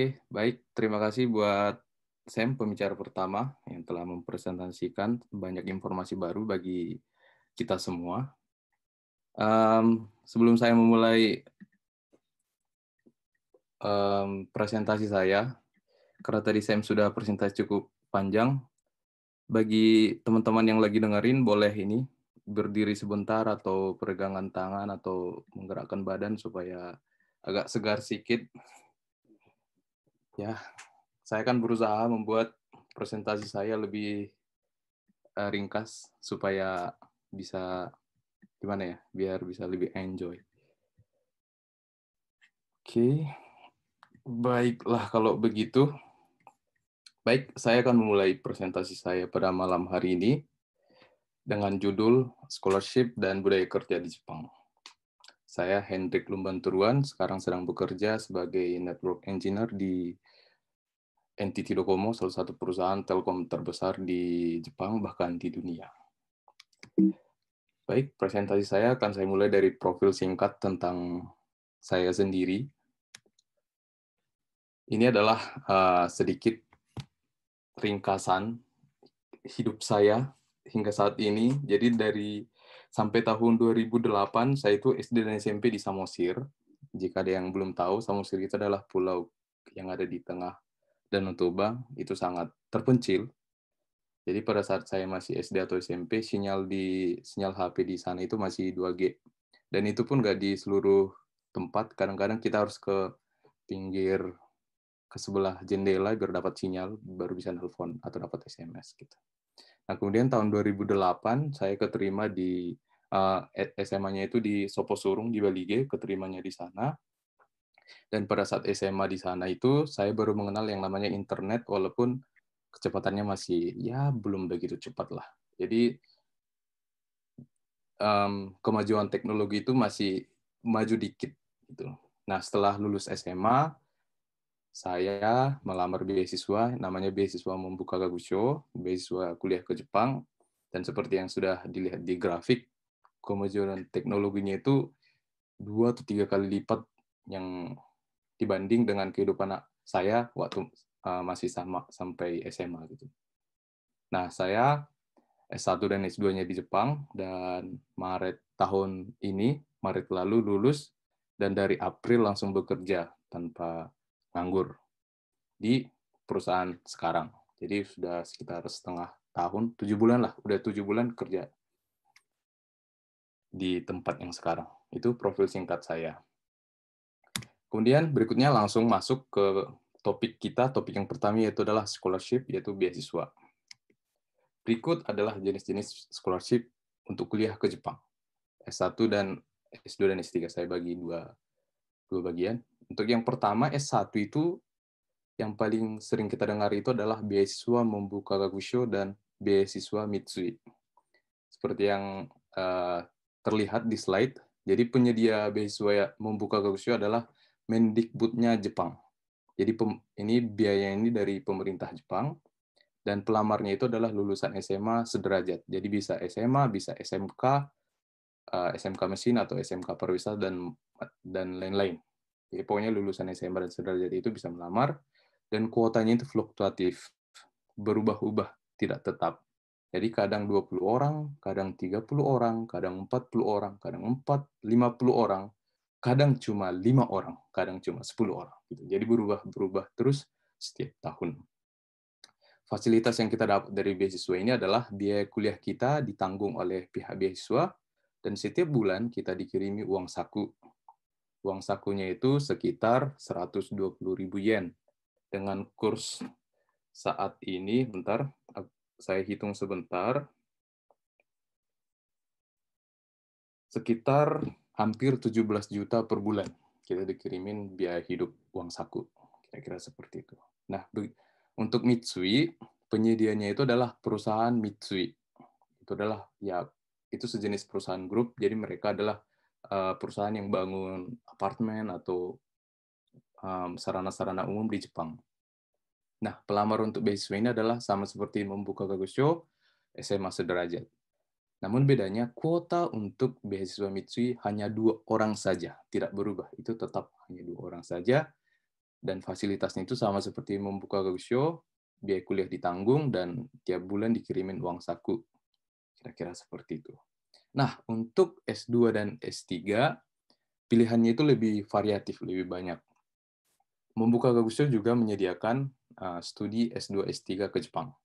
Oke, baik. Terima kasih buat Sam, pembicara pertama yang telah mempresentasikan banyak informasi baru bagi kita semua. Um, sebelum saya memulai um, presentasi saya, karena tadi Sam sudah presentasi cukup panjang, bagi teman-teman yang lagi dengerin boleh ini berdiri sebentar atau peregangan tangan atau menggerakkan badan supaya agak segar sedikit. Ya, saya akan berusaha membuat presentasi saya lebih uh, ringkas supaya bisa gimana ya, biar bisa lebih enjoy. Oke, baiklah kalau begitu. Baik, saya akan memulai presentasi saya pada malam hari ini dengan judul Scholarship dan Budaya Kerja di Jepang. Saya Hendrik Lumbanturuan, sekarang sedang bekerja sebagai Network Engineer di NTT Docomo, salah satu perusahaan telkom terbesar di Jepang, bahkan di dunia. Baik, presentasi saya akan saya mulai dari profil singkat tentang saya sendiri. Ini adalah uh, sedikit ringkasan hidup saya hingga saat ini. Jadi dari sampai tahun 2008, saya itu SD dan SMP di Samosir. Jika ada yang belum tahu, Samosir itu adalah pulau yang ada di tengah Danau Toba itu sangat terpencil. Jadi pada saat saya masih SD atau SMP, sinyal di sinyal HP di sana itu masih 2G. Dan itu pun nggak di seluruh tempat. Kadang-kadang kita harus ke pinggir ke sebelah jendela biar dapat sinyal, baru bisa nelpon atau dapat SMS gitu. Nah, kemudian tahun 2008 saya keterima di uh, eh, SMA-nya itu di Soposurung di Balige, keterimanya di sana. Dan pada saat SMA di sana itu, saya baru mengenal yang namanya internet, walaupun kecepatannya masih ya belum begitu cepat lah. Jadi um, kemajuan teknologi itu masih maju dikit gitu. Nah setelah lulus SMA, saya melamar beasiswa, namanya beasiswa membuka Gagusho, beasiswa kuliah ke Jepang, dan seperti yang sudah dilihat di grafik, kemajuan teknologinya itu dua atau tiga kali lipat yang dibanding dengan kehidupan saya waktu uh, masih sama sampai SMA gitu. Nah, saya S1 dan S2-nya di Jepang dan Maret tahun ini, Maret lalu lulus dan dari April langsung bekerja tanpa nganggur di perusahaan sekarang. Jadi sudah sekitar setengah tahun, tujuh bulan lah, udah tujuh bulan kerja di tempat yang sekarang. Itu profil singkat saya. Kemudian berikutnya langsung masuk ke topik kita. Topik yang pertama yaitu adalah scholarship, yaitu beasiswa. Berikut adalah jenis-jenis scholarship untuk kuliah ke Jepang. S1 dan S2 dan S3 saya bagi dua dua bagian. Untuk yang pertama S1 itu yang paling sering kita dengar itu adalah beasiswa membuka Gagusho dan beasiswa Mitsui. Seperti yang uh, terlihat di slide, jadi penyedia beasiswa membuka Gagusho adalah Mendikbudnya Jepang. Jadi ini biaya ini dari pemerintah Jepang dan pelamarnya itu adalah lulusan SMA sederajat. Jadi bisa SMA, bisa SMK, eh, SMK mesin atau SMK perwisata dan dan lain-lain. Jadi pokoknya lulusan SMA dan sederajat itu bisa melamar dan kuotanya itu fluktuatif, berubah-ubah, tidak tetap. Jadi kadang 20 orang, kadang 30 orang, kadang 40 orang, kadang 4, 50 orang, kadang cuma lima orang, kadang cuma sepuluh orang. Gitu. Jadi berubah-berubah terus setiap tahun. Fasilitas yang kita dapat dari beasiswa ini adalah biaya kuliah kita ditanggung oleh pihak beasiswa dan setiap bulan kita dikirimi uang saku. Uang sakunya itu sekitar 120 ribu yen. Dengan kurs saat ini, bentar, saya hitung sebentar, sekitar hampir 17 juta per bulan kita dikirimin biaya hidup uang saku kira-kira seperti itu. Nah, untuk Mitsui penyedianya itu adalah perusahaan Mitsui. Itu adalah ya itu sejenis perusahaan grup jadi mereka adalah uh, perusahaan yang bangun apartemen atau sarana-sarana um, umum di Jepang. Nah, pelamar untuk beasiswa ini adalah sama seperti membuka Gagusho, SMA sederajat. Namun bedanya kuota untuk beasiswa Mitsui hanya dua orang saja, tidak berubah. Itu tetap hanya dua orang saja. dan fasilitasnya itu sama seperti membuka Gagusyo, biaya kuliah ditanggung, dan tiap bulan dikirimin uang saku. Kira-kira seperti itu. Nah, untuk S2 dan S3, pilihannya itu lebih variatif, lebih banyak. Membuka Gagusyo juga menyediakan uh, studi S2, S3 ke Jepang.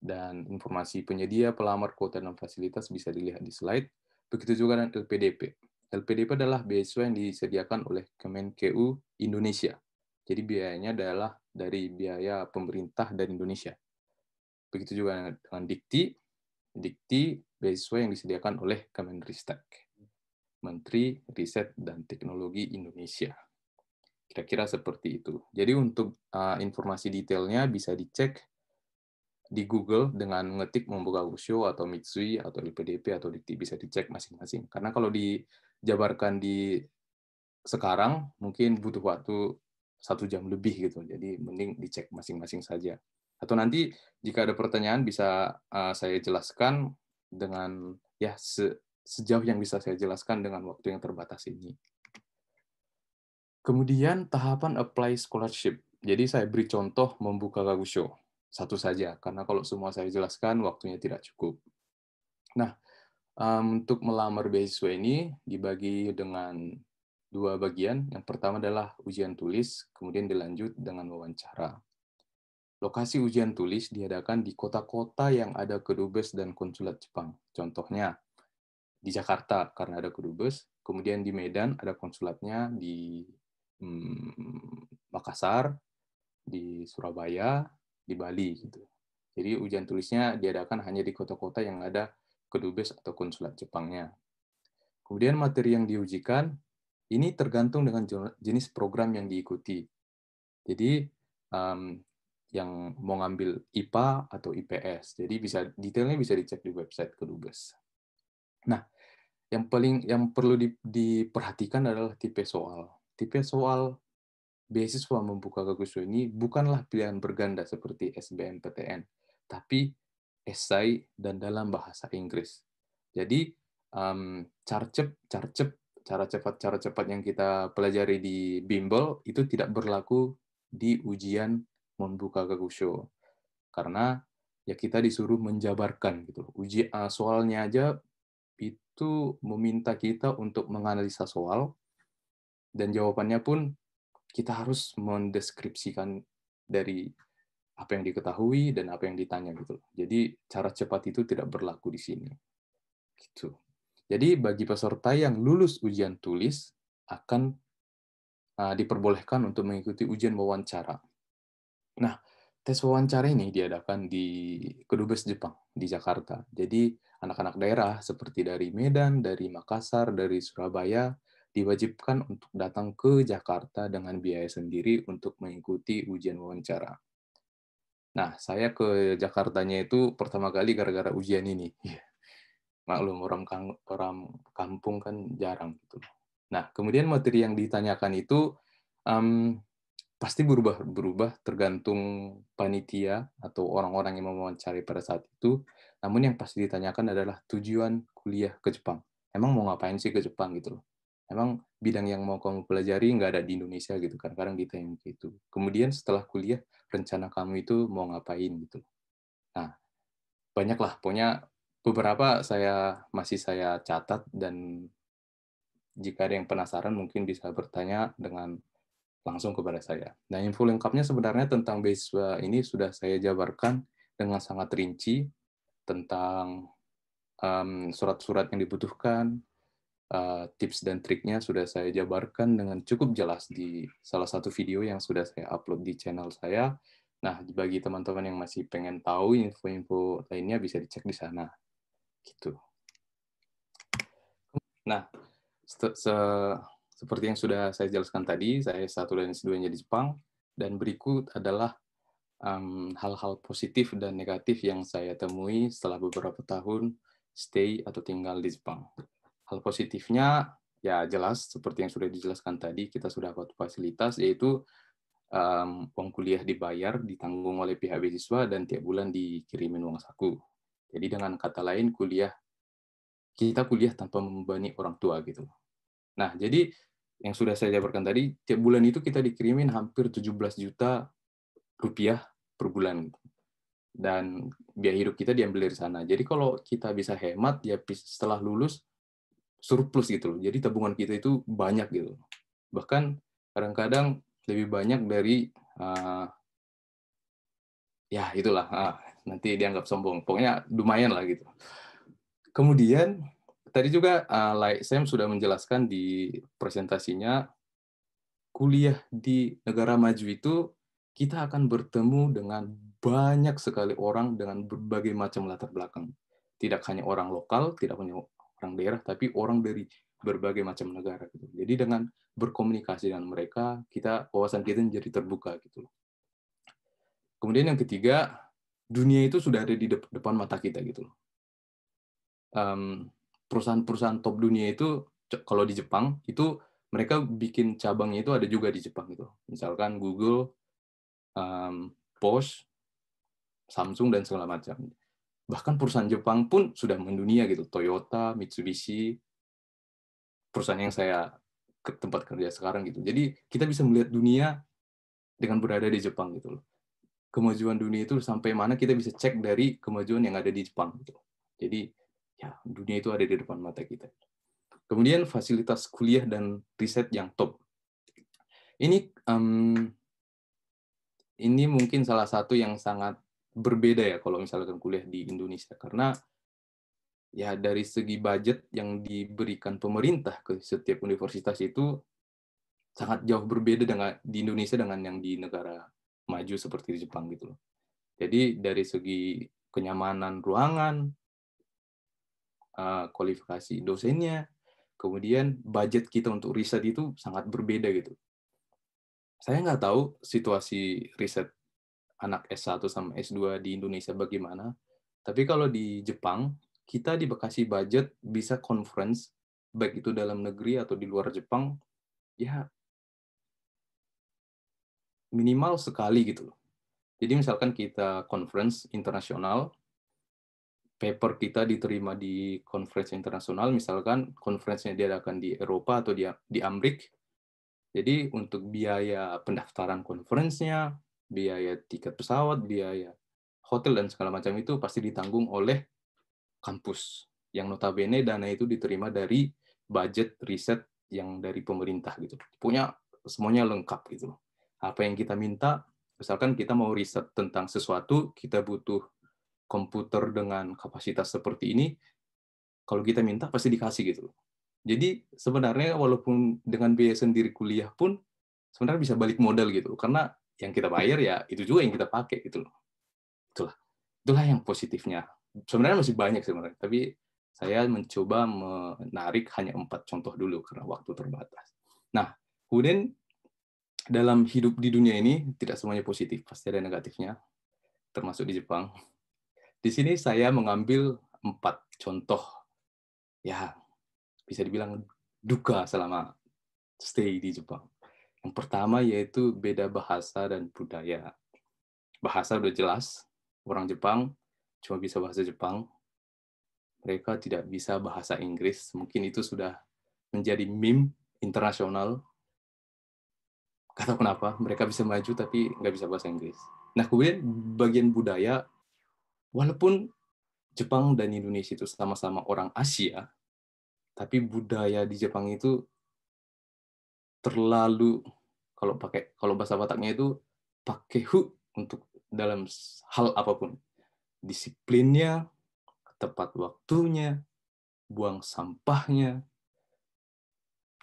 Dan informasi penyedia, pelamar, kuota, dan fasilitas bisa dilihat di slide. Begitu juga dengan LPDP. LPDP adalah beasiswa yang disediakan oleh Kemenkeu Indonesia. Jadi biayanya adalah dari biaya pemerintah dari Indonesia. Begitu juga dengan Dikti. Dikti beasiswa yang disediakan oleh Kemenristek, Menteri Riset dan Teknologi Indonesia. Kira-kira seperti itu. Jadi untuk uh, informasi detailnya bisa dicek di Google dengan ngetik membuka Usho atau Mitsui atau LPDP atau Dikti bisa dicek masing-masing. Karena kalau dijabarkan di sekarang mungkin butuh waktu satu jam lebih gitu. Jadi mending dicek masing-masing saja. Atau nanti jika ada pertanyaan bisa uh, saya jelaskan dengan ya se sejauh yang bisa saya jelaskan dengan waktu yang terbatas ini. Kemudian tahapan apply scholarship. Jadi saya beri contoh membuka Gagusho satu saja, karena kalau semua saya jelaskan, waktunya tidak cukup. Nah, untuk melamar beasiswa ini dibagi dengan dua bagian. Yang pertama adalah ujian tulis, kemudian dilanjut dengan wawancara. Lokasi ujian tulis diadakan di kota-kota yang ada kedubes dan konsulat Jepang. Contohnya, di Jakarta karena ada kedubes, kemudian di Medan ada konsulatnya, di hmm, Makassar, di Surabaya, di Bali gitu. Jadi ujian tulisnya diadakan hanya di kota-kota yang ada kedubes atau konsulat Jepangnya. Kemudian materi yang diujikan ini tergantung dengan jenis program yang diikuti. Jadi um, yang mau ngambil IPA atau IPS. Jadi bisa detailnya bisa dicek di website kedubes. Nah, yang paling yang perlu diperhatikan adalah tipe soal. Tipe soal beasiswa membuka ini bukanlah pilihan berganda seperti SBMPTN, tapi esai dan dalam bahasa Inggris. Jadi um, carcep, carcep, cara cepat, cara cepat yang kita pelajari di bimbel itu tidak berlaku di ujian membuka Gagusho. Karena ya kita disuruh menjabarkan gitu. Uji uh, soalnya aja itu meminta kita untuk menganalisa soal dan jawabannya pun kita harus mendeskripsikan dari apa yang diketahui dan apa yang ditanya gitu. Jadi cara cepat itu tidak berlaku di sini. Gitu. Jadi bagi peserta yang lulus ujian tulis akan uh, diperbolehkan untuk mengikuti ujian wawancara. Nah, tes wawancara ini diadakan di Kedubes Jepang di Jakarta. Jadi anak-anak daerah seperti dari Medan, dari Makassar, dari Surabaya diwajibkan untuk datang ke Jakarta dengan biaya sendiri untuk mengikuti ujian wawancara. Nah, saya ke Jakartanya itu pertama kali gara-gara ujian ini. Iya. Maklum, orang, orang kampung kan jarang. gitu. Nah, kemudian materi yang ditanyakan itu um, pasti berubah-berubah tergantung panitia atau orang-orang yang mewawancari pada saat itu. Namun yang pasti ditanyakan adalah tujuan kuliah ke Jepang. Emang mau ngapain sih ke Jepang gitu loh emang bidang yang mau kamu pelajari nggak ada di Indonesia gitu kan kadang ditanya gitu. Kemudian setelah kuliah rencana kamu itu mau ngapain gitu. Nah banyaklah. Pokoknya beberapa saya masih saya catat dan jika ada yang penasaran mungkin bisa bertanya dengan langsung kepada saya. Nah, info lengkapnya sebenarnya tentang beasiswa ini sudah saya jabarkan dengan sangat rinci tentang surat-surat um, yang dibutuhkan, uh, tips dan triknya sudah saya jabarkan dengan cukup jelas di salah satu video yang sudah saya upload di channel saya. Nah, bagi teman-teman yang masih pengen tahu info-info lainnya bisa dicek di sana. Gitu. Nah, se se seperti yang sudah saya jelaskan tadi, saya satu dan S2-nya di Jepang, dan berikut adalah hal-hal um, positif dan negatif yang saya temui setelah beberapa tahun stay atau tinggal di Jepang. Hal positifnya ya jelas seperti yang sudah dijelaskan tadi kita sudah dapat fasilitas yaitu um, uang kuliah dibayar ditanggung oleh pihak beasiswa dan tiap bulan dikirimin uang saku. Jadi dengan kata lain kuliah kita kuliah tanpa membebani orang tua gitu. Nah, jadi yang sudah saya jabarkan tadi, tiap bulan itu kita dikirimin hampir 17 juta rupiah per bulan. Gitu. Dan biaya hidup kita diambil dari sana. Jadi kalau kita bisa hemat, ya setelah lulus, surplus gitu loh. Jadi tabungan kita itu banyak gitu. Bahkan kadang-kadang lebih banyak dari uh, ya itulah uh, nanti dianggap sombong. Pokoknya lumayan lah gitu. Kemudian tadi juga uh, like Sam sudah menjelaskan di presentasinya kuliah di negara maju itu kita akan bertemu dengan banyak sekali orang dengan berbagai macam latar belakang. Tidak hanya orang lokal, tidak hanya orang daerah, tapi orang dari berbagai macam negara. Gitu. Jadi dengan berkomunikasi dengan mereka, kita wawasan kita menjadi terbuka gitu. Kemudian yang ketiga, dunia itu sudah ada di depan mata kita gitu. Perusahaan-perusahaan top dunia itu kalau di Jepang itu mereka bikin cabangnya itu ada juga di Jepang itu. Misalkan Google, um, Porsche, Samsung dan segala macam. Bahkan perusahaan Jepang pun sudah mendunia gitu. Toyota, Mitsubishi, perusahaan yang saya ke tempat kerja sekarang gitu. Jadi kita bisa melihat dunia dengan berada di Jepang gitu loh. Kemajuan dunia itu sampai mana kita bisa cek dari kemajuan yang ada di Jepang gitu. Jadi ya dunia itu ada di depan mata kita. Kemudian fasilitas kuliah dan riset yang top. Ini um, ini mungkin salah satu yang sangat berbeda ya kalau misalkan kuliah di Indonesia karena ya dari segi budget yang diberikan pemerintah ke setiap universitas itu sangat jauh berbeda dengan di Indonesia dengan yang di negara maju seperti di Jepang gitu loh. Jadi dari segi kenyamanan ruangan, Eh, kualifikasi dosennya, kemudian budget kita untuk riset itu sangat berbeda gitu. Saya nggak tahu situasi riset anak S1 sama S2 di Indonesia bagaimana, tapi kalau di Jepang, kita di Bekasi budget bisa conference, baik itu dalam negeri atau di luar Jepang, ya minimal sekali gitu loh. Jadi misalkan kita conference internasional, paper kita diterima di konferensi internasional, misalkan konferensinya diadakan di Eropa atau di, di Amrik, jadi untuk biaya pendaftaran konferensinya, biaya tiket pesawat, biaya hotel, dan segala macam itu pasti ditanggung oleh kampus. Yang notabene dana itu diterima dari budget riset yang dari pemerintah gitu. Punya semuanya lengkap gitu. Apa yang kita minta, misalkan kita mau riset tentang sesuatu, kita butuh komputer dengan kapasitas seperti ini, kalau kita minta pasti dikasih gitu. Jadi sebenarnya walaupun dengan biaya sendiri kuliah pun sebenarnya bisa balik modal gitu. Karena yang kita bayar ya itu juga yang kita pakai gitu loh. Itulah. Itulah yang positifnya. Sebenarnya masih banyak sebenarnya, tapi saya mencoba menarik hanya empat contoh dulu karena waktu terbatas. Nah, kemudian dalam hidup di dunia ini tidak semuanya positif, pasti ada negatifnya, termasuk di Jepang. Di sini saya mengambil empat contoh, ya bisa dibilang duka selama stay di Jepang. Yang pertama yaitu beda bahasa dan budaya. Bahasa udah jelas, orang Jepang cuma bisa bahasa Jepang. Mereka tidak bisa bahasa Inggris. Mungkin itu sudah menjadi meme internasional. Kata kenapa, mereka bisa maju tapi nggak bisa bahasa Inggris. Nah, kemudian bagian budaya walaupun Jepang dan Indonesia itu sama-sama orang Asia, tapi budaya di Jepang itu terlalu kalau pakai kalau bahasa Bataknya itu pakai hu untuk dalam hal apa pun. Disiplinnya, tepat waktunya, buang sampahnya,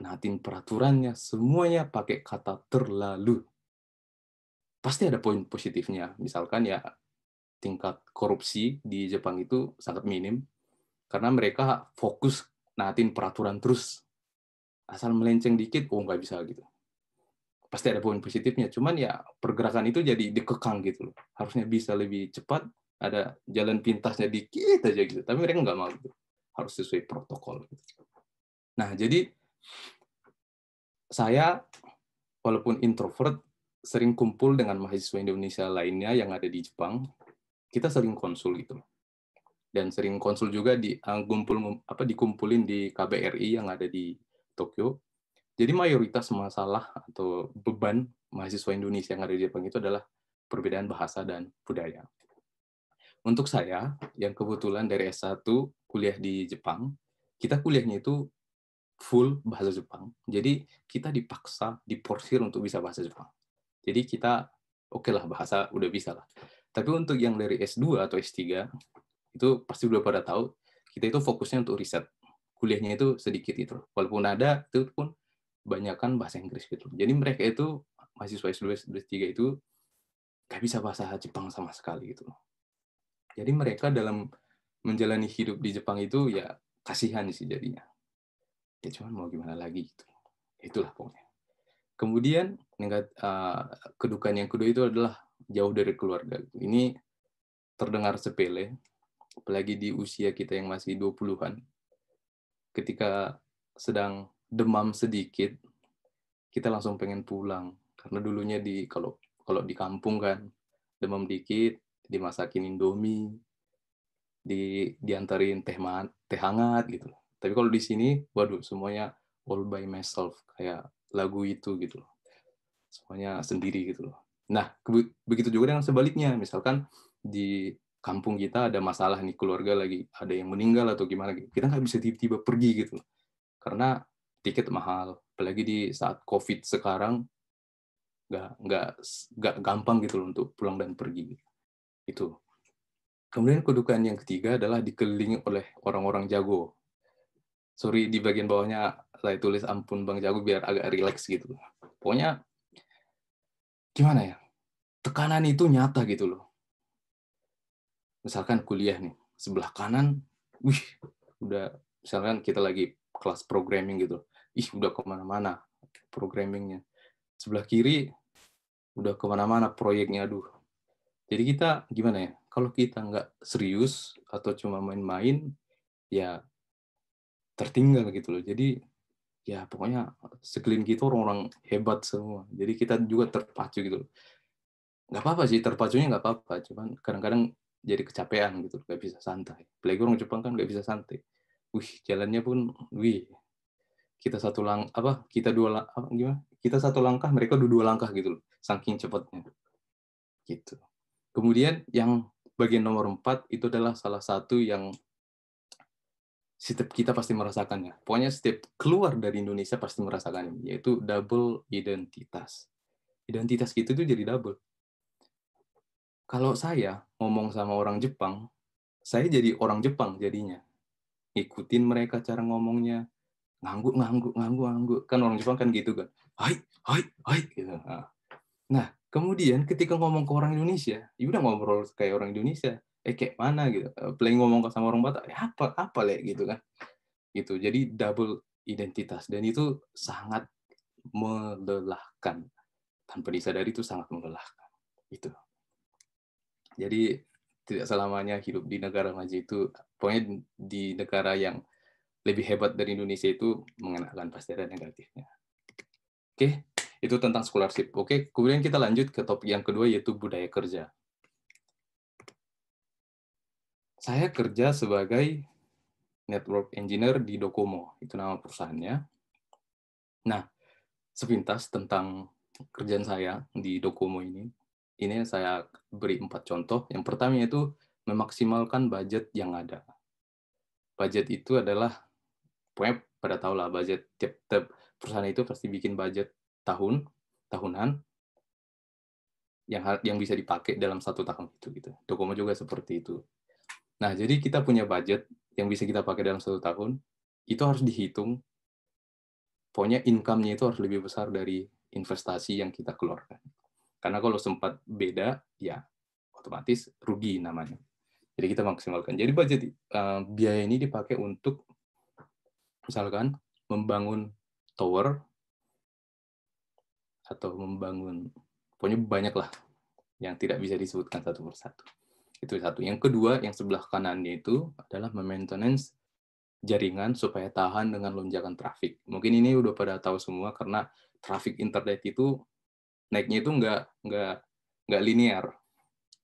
natin peraturannya, semuanya pakai kata terlalu. Pasti ada poin positifnya. Misalkan ya tingkat korupsi di Jepang itu sangat minim karena mereka fokus naatin peraturan terus asal melenceng dikit oh nggak bisa gitu. Pasti ada poin positifnya cuman ya pergerakan itu jadi dikekang gitu loh. Harusnya bisa lebih cepat ada jalan pintasnya dikit aja gitu tapi mereka nggak mau gitu. Harus sesuai protokol gitu. nah jadi saya walaupun introvert sering kumpul dengan mahasiswa Indonesia lainnya yang ada di Jepang. Kita sering konsul gitu dan sering konsul juga di uh, kumpul apa dikumpulin di KBRI yang ada di Tokyo Jadi mayoritas masalah atau beban mahasiswa Indonesia yang ada di Jepang itu adalah perbedaan bahasa dan budaya. Untuk saya, yang kebetulan dari S1 kuliah di Jepang, kita kuliahnya itu full bahasa Jepang. Jadi kita dipaksa, diporsir untuk bisa bahasa Jepang. Jadi kita oke okay lah bahasa udah bisa lah. Tapi untuk yang dari S2 atau S3 itu pasti udah pada tahu kita itu fokusnya untuk riset. Kuliahnya itu sedikit itu. Walaupun ada itu pun banyakkan bahasa Inggris gitu. Jadi mereka itu mahasiswa S2 S3 itu gak bisa bahasa Jepang sama sekali gitu. Jadi mereka dalam menjalani hidup di Jepang itu ya kasihan sih jadinya ya cuman mau gimana lagi gitu itulah pokoknya kemudian negatif, uh, kedukaan yang kedua itu adalah jauh dari keluarga ini terdengar sepele apalagi di usia kita yang masih 20-an ketika sedang demam sedikit kita langsung pengen pulang karena dulunya di kalau kalau di kampung kan demam dikit dimasakin indomie di diantarin teh teh hangat gitu tapi kalau di sini, waduh, semuanya all by myself, kayak lagu itu gitu loh. Semuanya sendiri gitu loh. Nah, begitu juga dengan sebaliknya. Misalkan di kampung kita ada masalah nih, keluarga lagi ada yang meninggal atau gimana gitu. Kita nggak bisa tiba-tiba pergi gitu. Karena tiket mahal. Apalagi di saat COVID sekarang, nggak nggak nggak gampang gitu loh untuk pulang dan pergi. Itu. Kemudian kedukaan yang ketiga adalah dikelilingi oleh orang-orang jago sorry di bagian bawahnya saya tulis ampun Bang Jago biar agak rileks gitu. Pokoknya gimana ya? Tekanan itu nyata gitu loh. Misalkan kuliah nih, sebelah kanan, wih, udah misalkan kita lagi kelas programming gitu. Ih, udah ke mana-mana programmingnya. Sebelah kiri, udah ke mana-mana proyeknya, aduh. Jadi kita gimana ya? Kalau kita nggak serius atau cuma main-main, ya tertinggal gitu loh. Jadi ya pokoknya sekeliling kita orang-orang hebat semua. Jadi kita juga terpacu gitu loh. Nggak apa-apa sih, terpacunya nggak apa-apa. Cuman kadang-kadang jadi kecapean gitu, nggak bisa santai. Apalagi orang Jepang kan nggak bisa santai. Wih, jalannya pun, wih, kita satu lang apa kita dua apa, gimana kita satu langkah mereka dua, dua langkah gitu loh saking cepatnya gitu kemudian yang bagian nomor empat itu adalah salah satu yang setiap kita pasti merasakannya. Pokoknya setiap keluar dari Indonesia pasti merasakannya, yaitu double identitas. Identitas kita itu jadi double. Kalau saya ngomong sama orang Jepang, saya jadi orang Jepang jadinya. Ikutin mereka cara ngomongnya, ngangguk, ngangguk, ngangguk, ngangguk. Kan orang Jepang kan gitu kan. Hai, hai, hai. Gitu. Nah, kemudian ketika ngomong ke orang Indonesia, ya udah ngobrol kayak orang Indonesia eh kayak mana gitu eh, paling ngomong sama orang Batak ya apa apa le gitu kan gitu jadi double identitas dan itu sangat melelahkan tanpa disadari itu sangat melelahkan itu jadi tidak selamanya hidup di negara maju itu pokoknya di negara yang lebih hebat dari Indonesia itu mengenakan pasti ada negatifnya. Oke itu tentang scholarship. Oke kemudian kita lanjut ke topik yang kedua yaitu budaya kerja. Saya kerja sebagai network engineer di Docomo, itu nama perusahaannya. Nah, sepintas tentang kerjaan saya di Docomo ini, ini saya beri empat contoh. Yang pertama itu memaksimalkan budget yang ada. Budget itu adalah, pokoknya pada tahu lah budget tiap, tiap perusahaan itu pasti bikin budget tahun, tahunan, yang yang bisa dipakai dalam satu tahun itu gitu. Docomo juga seperti itu. Nah, jadi kita punya budget yang bisa kita pakai dalam satu tahun, itu harus dihitung. Pokoknya income-nya itu harus lebih besar dari investasi yang kita keluarkan. Karena kalau sempat beda, ya otomatis rugi namanya. Jadi kita maksimalkan. Jadi budget uh, biaya ini dipakai untuk misalkan membangun tower atau membangun pokoknya banyak lah yang tidak bisa disebutkan satu persatu. Itu satu. Yang kedua, yang sebelah kanannya itu adalah maintenance jaringan supaya tahan dengan lonjakan traffic. Mungkin ini udah pada tahu semua karena traffic internet itu naiknya itu nggak nggak nggak linear.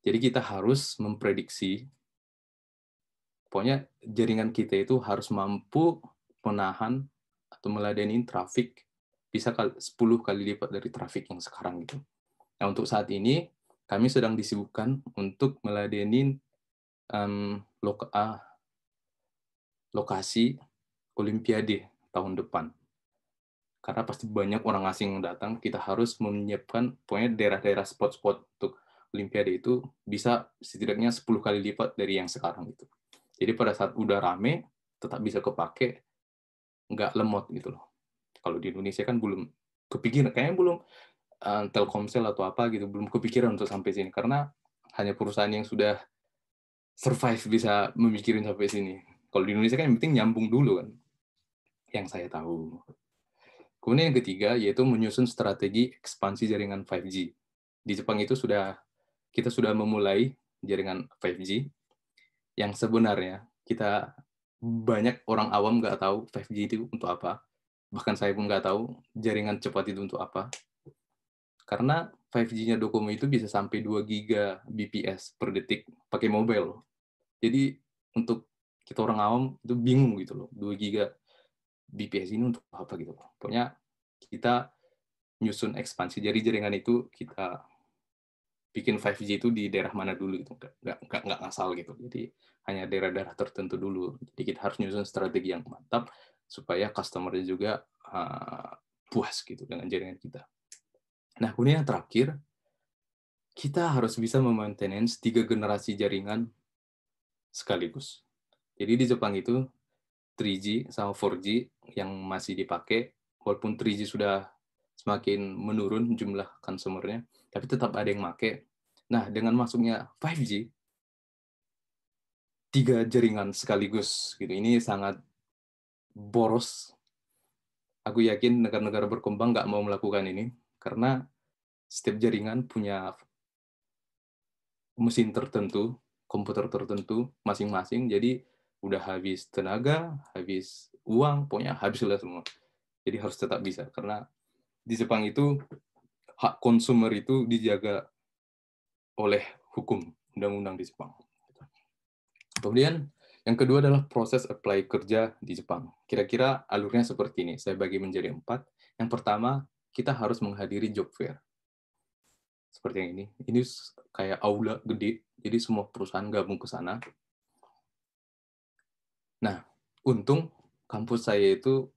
Jadi kita harus memprediksi, pokoknya jaringan kita itu harus mampu menahan atau meladeni traffic bisa 10 kali lipat dari traffic yang sekarang gitu. Nah, untuk saat ini kami sedang disibukkan untuk meladeni um, loka, lokasi Olimpiade tahun depan. Karena pasti banyak orang asing yang datang, kita harus menyiapkan pokoknya daerah-daerah spot-spot untuk Olimpiade itu bisa setidaknya 10 kali lipat dari yang sekarang itu. Jadi pada saat udah rame, tetap bisa kepake, nggak lemot gitu loh. Kalau di Indonesia kan belum kepikiran, kayaknya belum uh, Telkomsel atau apa gitu, belum kepikiran untuk sampai sini. Karena hanya perusahaan yang sudah survive bisa memikirin sampai sini. Kalau di Indonesia kan yang penting nyambung dulu kan yang saya tahu. Kemudian yang ketiga yaitu menyusun strategi ekspansi jaringan 5G. Di Jepang itu sudah kita sudah memulai jaringan 5G yang sebenarnya kita banyak orang awam nggak tahu 5G itu untuk apa. Bahkan saya pun nggak tahu jaringan cepat itu untuk apa. Karena 5G-nya Docomo itu bisa sampai 2 giga BPS per detik pakai mobile. Jadi untuk kita orang awam itu bingung gitu loh, 2 giga BPS ini untuk apa gitu. Pokoknya kita nyusun ekspansi. Jadi jaringan itu kita bikin 5G itu di daerah mana dulu gitu. Nggak, nggak, nggak ngasal gitu. Jadi hanya daerah-daerah tertentu dulu. Jadi kita harus nyusun strategi yang mantap supaya customer juga uh, puas gitu dengan jaringan kita. Nah, kemudian yang terakhir, kita harus bisa memaintenance tiga generasi jaringan sekaligus. Jadi di Jepang itu 3G sama 4G yang masih dipakai, walaupun 3G sudah semakin menurun jumlah konsumernya, tapi tetap ada yang pakai. Nah, dengan masuknya 5G, tiga jaringan sekaligus, gitu. Ini sangat boros. Aku yakin negara-negara berkembang nggak mau melakukan ini, karena setiap jaringan punya mesin tertentu, komputer tertentu masing-masing, jadi udah habis tenaga, habis uang, pokoknya habis lah semua. Jadi harus tetap bisa karena di Jepang itu hak konsumer itu dijaga oleh hukum undang-undang di Jepang. Kemudian yang kedua adalah proses apply kerja di Jepang. Kira-kira alurnya seperti ini. Saya bagi menjadi empat. Yang pertama, kita harus menghadiri job fair. Seperti yang ini. Ini kayak aula gede, jadi semua perusahaan gabung ke sana. Nah, untung kampus saya itu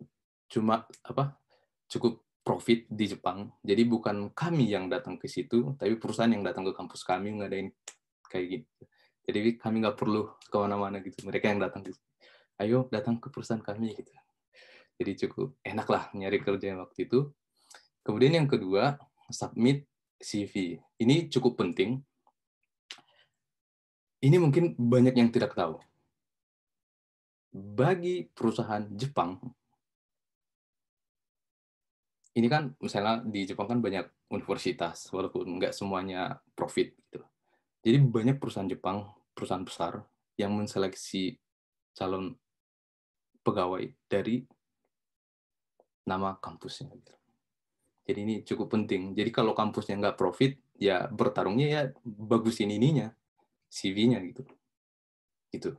cuma apa cukup profit di Jepang. Jadi bukan kami yang datang ke situ, tapi perusahaan yang datang ke kampus kami ngadain kayak gitu. Jadi kami nggak perlu ke mana-mana gitu. Mereka yang datang gitu. Ayo datang ke perusahaan kami gitu. Jadi cukup enak lah nyari kerja waktu itu. Kemudian yang kedua, submit CV. Ini cukup penting. Ini mungkin banyak yang tidak tahu bagi perusahaan Jepang, ini kan misalnya di Jepang kan banyak universitas, walaupun nggak semuanya profit. Gitu. Jadi banyak perusahaan Jepang, perusahaan besar, yang menseleksi calon pegawai dari nama kampusnya. Gitu. Jadi ini cukup penting. Jadi kalau kampusnya nggak profit, ya bertarungnya ya bagusin ininya, CV-nya gitu. Gitu.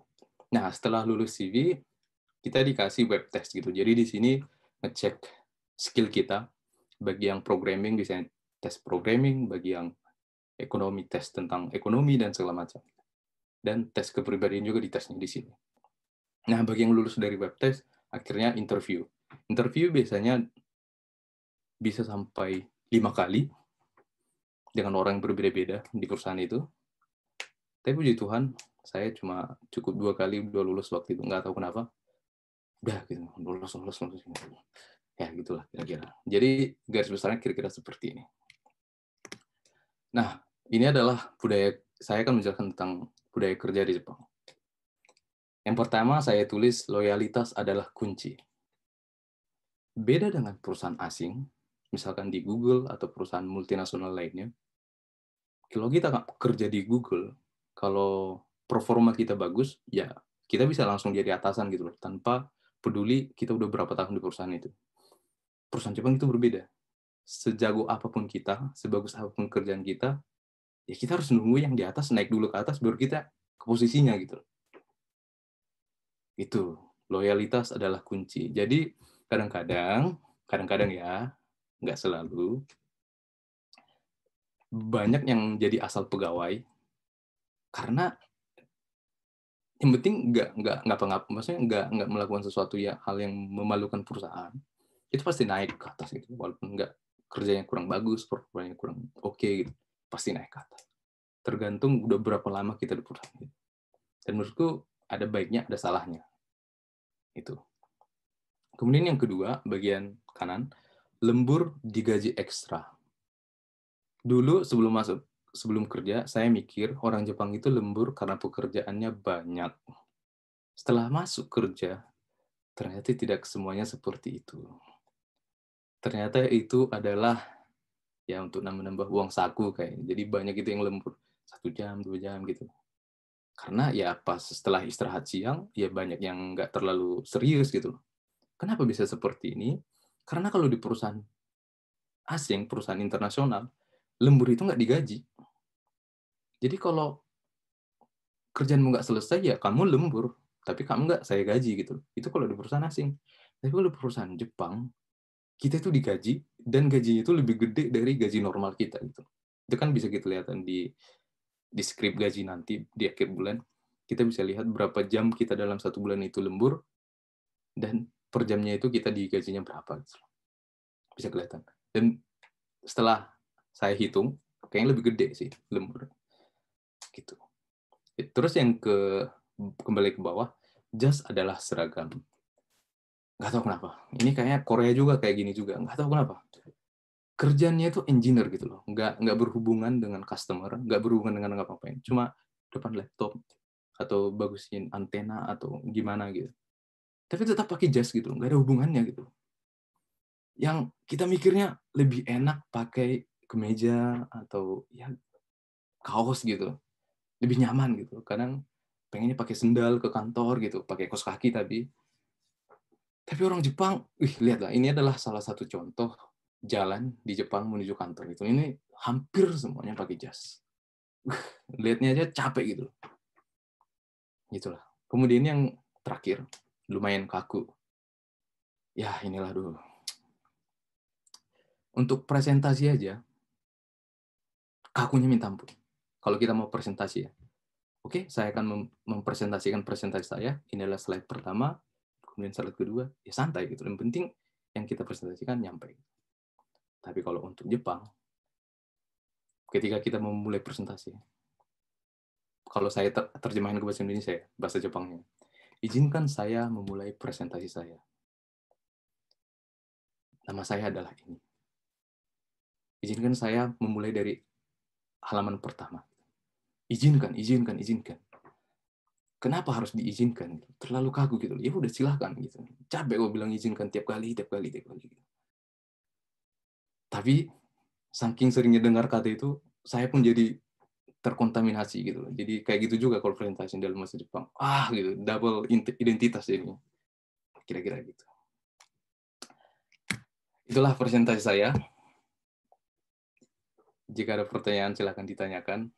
Nah, setelah lulus CV, kita dikasih web test gitu. Jadi di sini ngecek skill kita. Bagi yang programming bisa tes programming, bagi yang ekonomi tes tentang ekonomi dan segala macam. Dan tes kepribadian juga ditesnya di sini. Nah, bagi yang lulus dari web test, akhirnya interview. Interview biasanya bisa sampai lima kali dengan orang yang berbeda-beda di perusahaan itu. Tapi puji Tuhan, saya cuma cukup dua kali dua lulus waktu itu nggak tahu kenapa. Udah gitu lulus lulus lulus. Ya gitulah kira-kira. Jadi garis besarnya kira-kira seperti ini. Nah ini adalah budaya saya akan menjelaskan tentang budaya kerja di Jepang. Yang pertama saya tulis loyalitas adalah kunci. Beda dengan perusahaan asing misalkan di Google atau perusahaan multinasional lainnya kalau kita kerja di Google kalau performa kita bagus, ya kita bisa langsung jadi atasan gitu loh, tanpa peduli kita udah berapa tahun di perusahaan itu. Perusahaan Jepang itu berbeda. Sejago apa pun kita, sebagus apa pun kerjaan kita, ya kita harus nunggu yang di atas naik dulu ke atas baru kita ke posisinya gitu. Itu loyalitas adalah kunci. Jadi kadang-kadang, kadang-kadang ya nggak selalu. Banyak yang jadi asal pegawai karena yang penting nggak nggak nggak ngap maksudnya nggak nggak melakukan sesuatu ya hal yang memalukan perusahaan itu pasti naik ke atas gitu. Walaupun nggak kerjanya kurang bagus performanya kurang oke okay, gitu pasti naik ke atas. Tergantung udah berapa lama kita di perusahaan itu dan menurutku ada baiknya ada salahnya. Itu. Kemudian yang kedua bagian kanan lembur digaji ekstra. Dulu sebelum masuk sebelum kerja, saya mikir orang Jepang itu lembur karena pekerjaannya banyak. Setelah masuk kerja, ternyata tidak semuanya seperti itu. Ternyata itu adalah ya untuk nambah-nambah uang saku kayak. Jadi banyak itu yang lembur satu jam, dua jam gitu. Karena ya pas setelah istirahat siang, ya banyak yang nggak terlalu serius gitu. Kenapa bisa seperti ini? Karena kalau di perusahaan asing, perusahaan internasional, lembur itu nggak digaji. Jadi kalau kerjaanmu nggak selesai ya kamu lembur, tapi kamu nggak saya gaji gitu. Itu kalau di perusahaan asing. Tapi kalau di perusahaan Jepang, kita itu digaji dan gajinya itu lebih gede dari gaji normal kita gitu. Itu kan bisa kita lihat di di skrip gaji nanti di akhir bulan. Kita bisa lihat berapa jam kita dalam satu bulan itu lembur dan per jamnya itu kita digajinya berapa gitu. Bisa kelihatan. Dan setelah saya hitung, kayaknya lebih gede sih lembur gitu. Terus yang ke kembali ke bawah, jas adalah seragam. Gak tahu kenapa. Ini kayaknya Korea juga kayak gini juga. Gak tahu kenapa. Kerjanya itu engineer gitu loh. Nggak, nggak berhubungan dengan customer, nggak berhubungan dengan apa-apain. Cuma depan laptop, atau bagusin antena, atau gimana gitu. Tapi tetap pakai jas gitu. Nggak ada hubungannya gitu. Yang kita mikirnya lebih enak pakai kemeja, atau ya kaos gitu lebih nyaman gitu. Kadang pengennya pakai sendal ke kantor gitu, pakai kos kaki tapi tapi orang Jepang, wih lihatlah ini adalah salah satu contoh jalan di Jepang menuju kantor itu. Ini hampir semuanya pakai jas. Lihatnya aja capek gitu. Itulah. Kemudian yang terakhir, lumayan kaku. Ya, inilah dulu. Untuk presentasi aja, kakunya minta ampun kalau kita mau presentasi ya. Oke, saya akan mempresentasikan presentasi saya. Ini adalah slide pertama, kemudian slide kedua. Ya santai gitu. Yang penting yang kita presentasikan nyampe. Tapi kalau untuk Jepang, ketika kita memulai presentasi, kalau saya ter terjemahin ke bahasa Indonesia, ya, bahasa Jepangnya, izinkan saya memulai presentasi saya. Nama saya adalah ini. Izinkan saya memulai dari halaman pertama izinkan, izinkan, izinkan. Kenapa harus diizinkan? Terlalu kaku gitu. Ya udah silahkan gitu. Capek gue bilang izinkan tiap kali, tiap kali, tiap kali. Tapi saking seringnya dengar kata itu, saya pun jadi terkontaminasi gitu. Jadi kayak gitu juga kalau presentasi dalam bahasa Jepang. Ah gitu, double identitas ini. Kira-kira gitu. Itulah presentasi saya. Jika ada pertanyaan silahkan ditanyakan.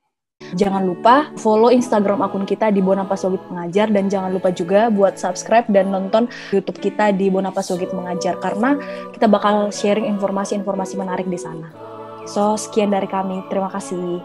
Jangan lupa follow Instagram akun kita di Bonapas Sogit Mengajar dan jangan lupa juga buat subscribe dan nonton YouTube kita di Bonapas Sogit Mengajar karena kita bakal sharing informasi-informasi menarik di sana. So, sekian dari kami. Terima kasih.